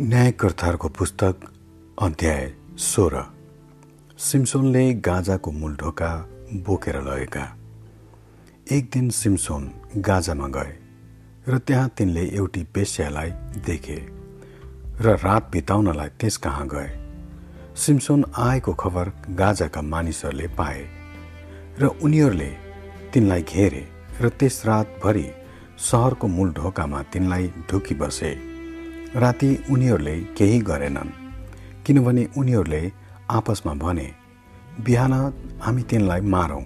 न्यायकर्ताहरूको पुस्तक अध्याय सोह्र। सिम्सोनले गाजाको मूल ढोका बोकेर लगेका एक दिन सिम्सोन गाजामा गए र त्यहाँ तिनले एउटी पेस्यालाई देखे र रात बिताउनलाई त्यस कहाँ गए। सिम्सोन आएको खबर गाजाका मानिसहरूले पाए र उनीहरूले तिनलाई घेरे र त्यस रातभरि सहरको मूल ढोकामा तिनलाई ढुकी बसे। राति उनीहरूले केही गरेनन् किनभने उनीहरूले आपसमा भने बिहान हामी तिनलाई मारौँ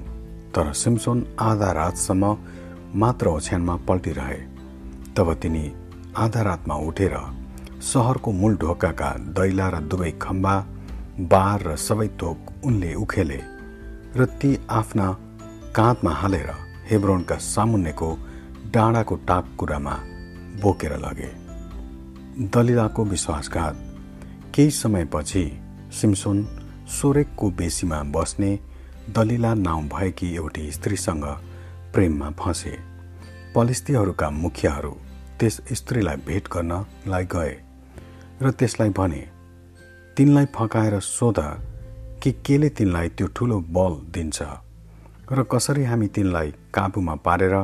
तर सिमसोन आधा रातसम्म मात्र ओछ्यानमा पल्टिरहे। तब तिनी आधा रातमा उठेर सहरको मूल ढोकाका दैला र दुवै खम्बा बार र सबै थोक उनले उखेले र ती आफ्ना काँधमा हालेर हेब्रोनका सामुन्नेको डाँडाको टाकुरामा बोकेर लगे। दलिलाको विश्वासघात। केही समयपछि सिमसोन सोरेकको बेसीमा बस्ने दलिला नाउँ भएकी एउटी स्त्रीसँग प्रेममा फँसे। पलिस्तीहरूका मुखियाहरू त्यस स्त्रीलाई भेट गर्नलाई गए र त्यसलाई भने तिनलाई फकाएर सोध कि केले तिनलाई त्यो ठुलो बल दिन्छ र कसरी हामी तिनलाई काबुमा पारेर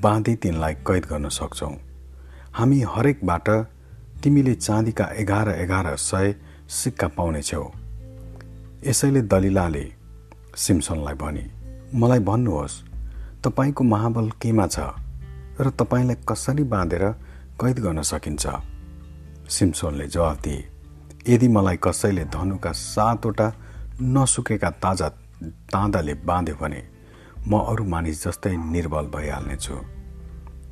बाँधी तिनलाई कैद गर्न सक्छौँ। हामी हरेकबाट तिमीले चाँदीका एघार एघार सय सिक्का पाउनेछौ। यसैले दलिलाले सिम्सनलाई भने मलाई भन्नुहोस् तपाईँको महाबल केमा छ र तपाईँलाई कसरी बाँधेर कैद गर्न सकिन्छ? सिम्सोनले जवाफ दिए यदि मलाई कसैले धनुका सातवटा नसुकेका ताजा ताँदाले बाँध्यो भने म अरू मानिस जस्तै निर्बल भइहाल्नेछु।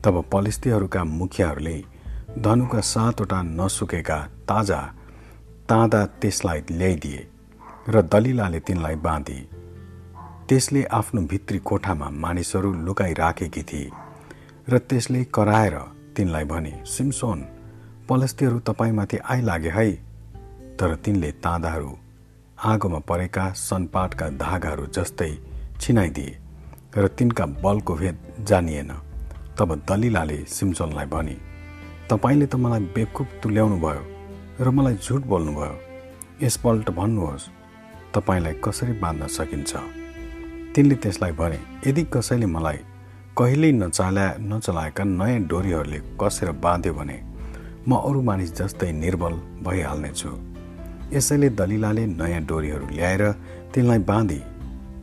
तब पलिस्तीहरूका मुखियाहरूले धनुका सातवटा नसुकेका ताजा ताँदा त्यसलाई ल्याइदिए र दलिलाले तिनलाई बाँधी। त्यसले आफ्नो भित्री कोठामा मानिसहरू लुकाइराखेकी थिए र त्यसले कराएर तिनलाई भने सिमसोन पलस्तीहरू तपाईँमाथि आइलागे है तर तिनले ताँदाहरू आगोमा परेका सनपाटका धागाहरू जस्तै छिनाइदिए र तिनका बलको भेद जानिएन। तब दलिलाले सिमसोनलाई भने तपाईँले त मलाई बेकुप तुल्याउनु भयो र मलाई झुट बोल्नुभयो यसपल्ट भन्नुहोस् तपाईँलाई कसरी बाँध्न सकिन्छ? तिनले त्यसलाई भने यदि कसैले मलाई कहिल्यै नचाल्या नचलाएका नयाँ डोरीहरूले कसेर बाँध्यो भने म अरू मानिस जस्तै निर्बल भइहाल्नेछु। यसैले दलिलाले नयाँ डोरीहरू ल्याएर तिनलाई बाँधी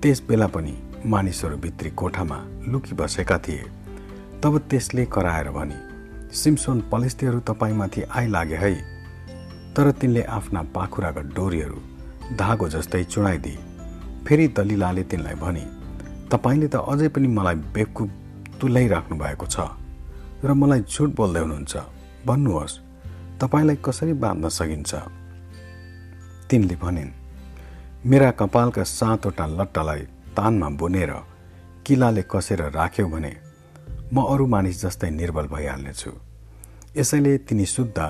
त्यस बेला पनि मानिसहरू भित्री कोठामा लुकी बसेका थिए। तब त्यसले कराएर भने सिम्सोन पलेस्तीहरू तपाईँमाथि आइलागे है। तर तिनले आफ्ना पाखुराका डोरीहरू धागो जस्तै चुडाइदिए। फेरि दलिलाले तिनलाई भने तपाईँले त अझै पनि मलाई बेवकुफ तुल्याइराख्नु भएको छ र मलाई झुट बोल्दै हुनुहुन्छ। भन्नुहोस् तपाईँलाई कसरी बाँध्न सकिन्छ? तिनले भनिन् मेरा कपालका सातवटा लट्टालाई तानमा बुनेर किलाले कसेर राख्यौ भने म अरू मानिस जस्तै निर्बल भइहाल्नेछु। यसैले तिनी सुत्दा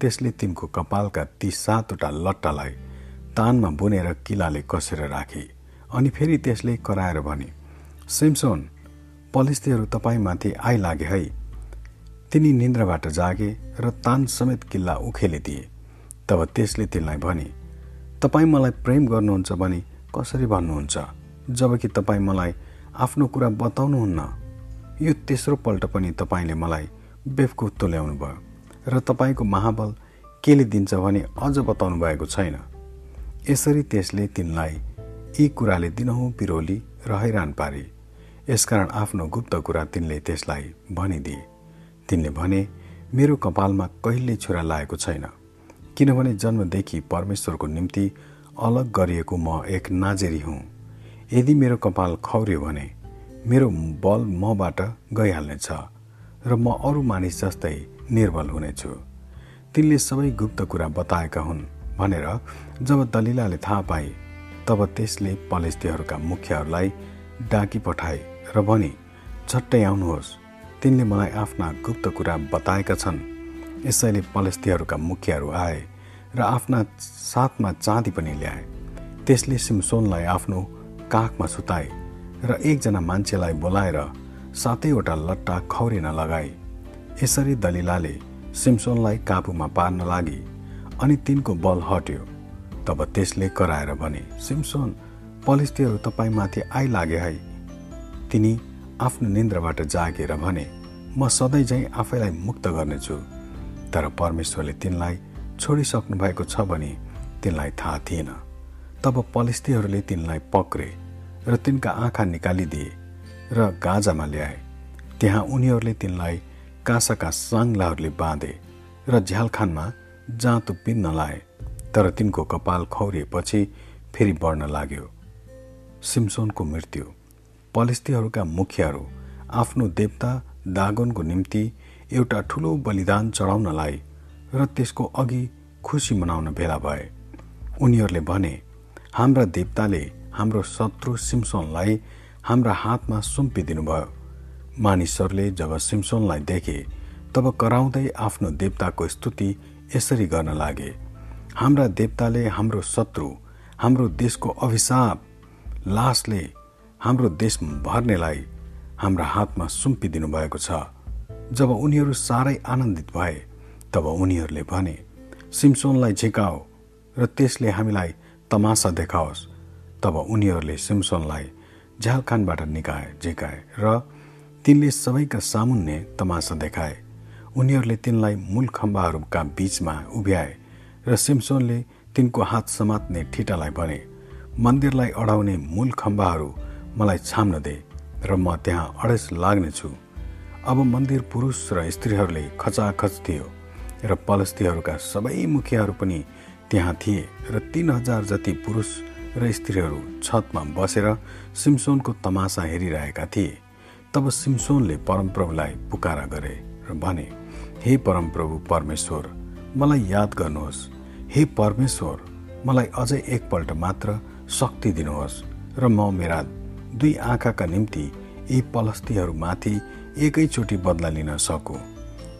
त्यसले तिनको कपालका ती सातवटा लट्टालाई तानमा बुनेर किलाले कसेर राखे अनि फेरि त्यसले कराएर भने सिमसोन पलिस्तीहरू तपाईँमाथि आइलागे है तिनी निन्द्राबाट जागे र तान समेत किल्ला उखेलिदिए तब त्यसले तिनलाई भने तपाईँ मलाई प्रेम गर्नुहुन्छ भने कसरी भन्नुहुन्छ? जबकि तपाईँ मलाई आफ्नो कुरा बताउनुहुन्न। यो तेस्रो पल्ट पनि तपाईँले मलाई बेफकुफ तुल्याउनु भयो र तपाईँको महाबल केले दिन्छ भने अझ बताउनु भएको छैन। यसरी त्यसले तिनलाई यी कुराले दिनहुँ पिरोली र हैरान पारे। यसकारण आफ्नो गुप्त कुरा तिनले त्यसलाई भनिदिए। तिनले भने मेरो कपालमा कहिल्यै छुरा लागेको छैन किनभने जन्मदेखि परमेश्वरको निम्ति अलग गरिएको म एक नाजेरी हुँ। यदि मेरो कपाल खौर्यो भने मेरो बल मबाट गइहाल्नेछ र म अरू मानिस जस्तै निर्बल हुनेछु। तिनले सबै गुप्त कुरा बताएका हुन् भनेर जब दलिलाले थाहा पाए तब त्यसले पलेस्तीहरूका मुखियाहरूलाई डाकी पठाए र भने झट्टै आउनुहोस्। तिनले मलाई आफ्ना गुप्त कुरा बताएका छन्। यसैले पलेस्तीहरूका मुखियाहरू आए र आफ्ना साथमा चाँदी पनि ल्याए। त्यसले सिमसोनलाई आफ्नो काखमा सुताए। र एकजना मान्छेलाई बोलाएर सातैवटा लट्टा खौरिन लगाए। यसरी दलिलाले सिम्सोनलाई काबुमा पार्न लागि अनि तिनको बल हट्यो। तब त्यसले कराएर भने सिमसोन पलिस्तीहरू तपाईँमाथि आइलागे है। तिनी आफ्नो निन्द्राबाट जागेर भने म सधैँ झैँ आफैलाई मुक्त गर्नेछु। तर परमेश्वरले तिनलाई छोडिसक्नु भएको छ भने तिनलाई थाहा थिएन तब पलिस्तीहरूले तिनलाई पक्रे। र तिनका आँखा निकालिदिए र गाजामा ल्याए। त्यहाँ उनीहरूले तिनलाई काँसाका साङ्लाहरूले बाँधे र झ्यालखानमा जाँतो पिन्न लाए। तर तिनको कपाल खौरिएपछि फेरि बढ्न लाग्यो। सिम्सोनको मृत्यु। पलिस्तीहरूका मुखियाहरू आफ्नो देवता दागोनको निम्ति एउटा ठुलो बलिदान चढाउनलाई र त्यसको अघि खुसी मनाउन भेला भए। उनीहरूले भने हाम्रा देवताले हाम्रो शत्रु सिम्सोनलाई हाम्रा हातमा सुम्पिदिनुभयो। मानिसहरूले जब सिम्सोनलाई देखे तब कराउँदै आफ्नो देवताको स्तुति यसरी गर्न लागे। हाम्रा देवताले हाम्रो शत्रु हाम्रो देशको अभिशाप लासले हाम्रो देश भर्नेलाई हाम्रा हातमा सुम्पिदिनु भएको छ। जब उनीहरू साह्रै आनन्दित भए तब उनीहरूले भने सिम्सोनलाई झिकाओ र त्यसले हामीलाई तमासा देखाओस्। तब उनीहरूले सिम्सोनलाई झ्यालखानबाट निकाए झिकाए र तिनले सबैका सामुन्ने तमासा देखाए। उनीहरूले तिनलाई मूल खम्बाहरूका बीचमा उभ्याए र सिम्सोनले तिनको हात समात्ने ठिटालाई भने मन्दिरलाई अडाउने मूल खम्बाहरू मलाई छाम्न दे र म त्यहाँ अडेस लाग्नेछु। अब मन्दिर पुरुष र स्त्रीहरूले खचाखच थियो र पलस्तीहरूका सबै मुखियाहरू पनि त्यहाँ थिए र तिन हजार जति पुरुष र स्त्रीहरू छतमा बसेर सिम्सोनको तमासा हेरिरहेका थिए। तब सिम्सोनले परमप्रभुलाई पुकारा गरे र भने हे परमप्रभु परमेश्वर मलाई याद गर्नुहोस्। हे परमेश्वर मलाई अझै एकपल्ट मात्र शक्ति दिनुहोस् र म मेरा दुई आँखाका निम्ति यी पलस्तीहरूमाथि एकैचोटि बदला लिन सकु।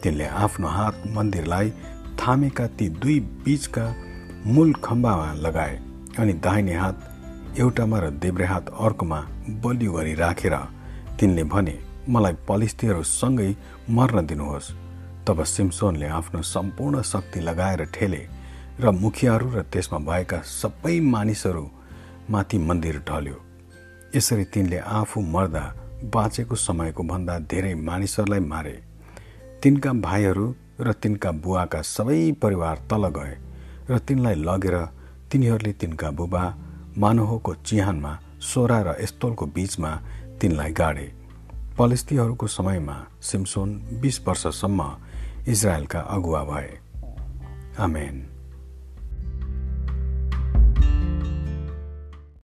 तिनले आफ्नो हात मन्दिरलाई थामेका ती दुई बीचका मूल खम्बामा लगाए। अनि दाहिने हात एउटामा र देब्रे हात अर्कोमा बलियो गरी राखेर तिनले भने मलाई पलिस्तीहरूसँगै मर्न दिनुहोस्। तब सिम्सोनले आफ्नो सम्पूर्ण शक्ति लगाएर ठेले र मुखियाहरू र त्यसमा भएका सबै मानिसहरू माथि मन्दिर ढल्यो। यसरी तिनले आफू मर्दा बाँचेको समयको भन्दा धेरै मानिसहरूलाई मारे। तिनका भाइहरू र तिनका बुवाका सबै परिवार तल गए र तिनलाई लगेर तिनीहरूले तिनका बुबा मानोहोको चिहानमा सोरा र एस्तोलको बीचमा तिनलाई गाडे। पलिस्तीहरूको समयमा सिम्सोन बिस वर्षसम्म इजरायलका अगुवा भए। आमेन।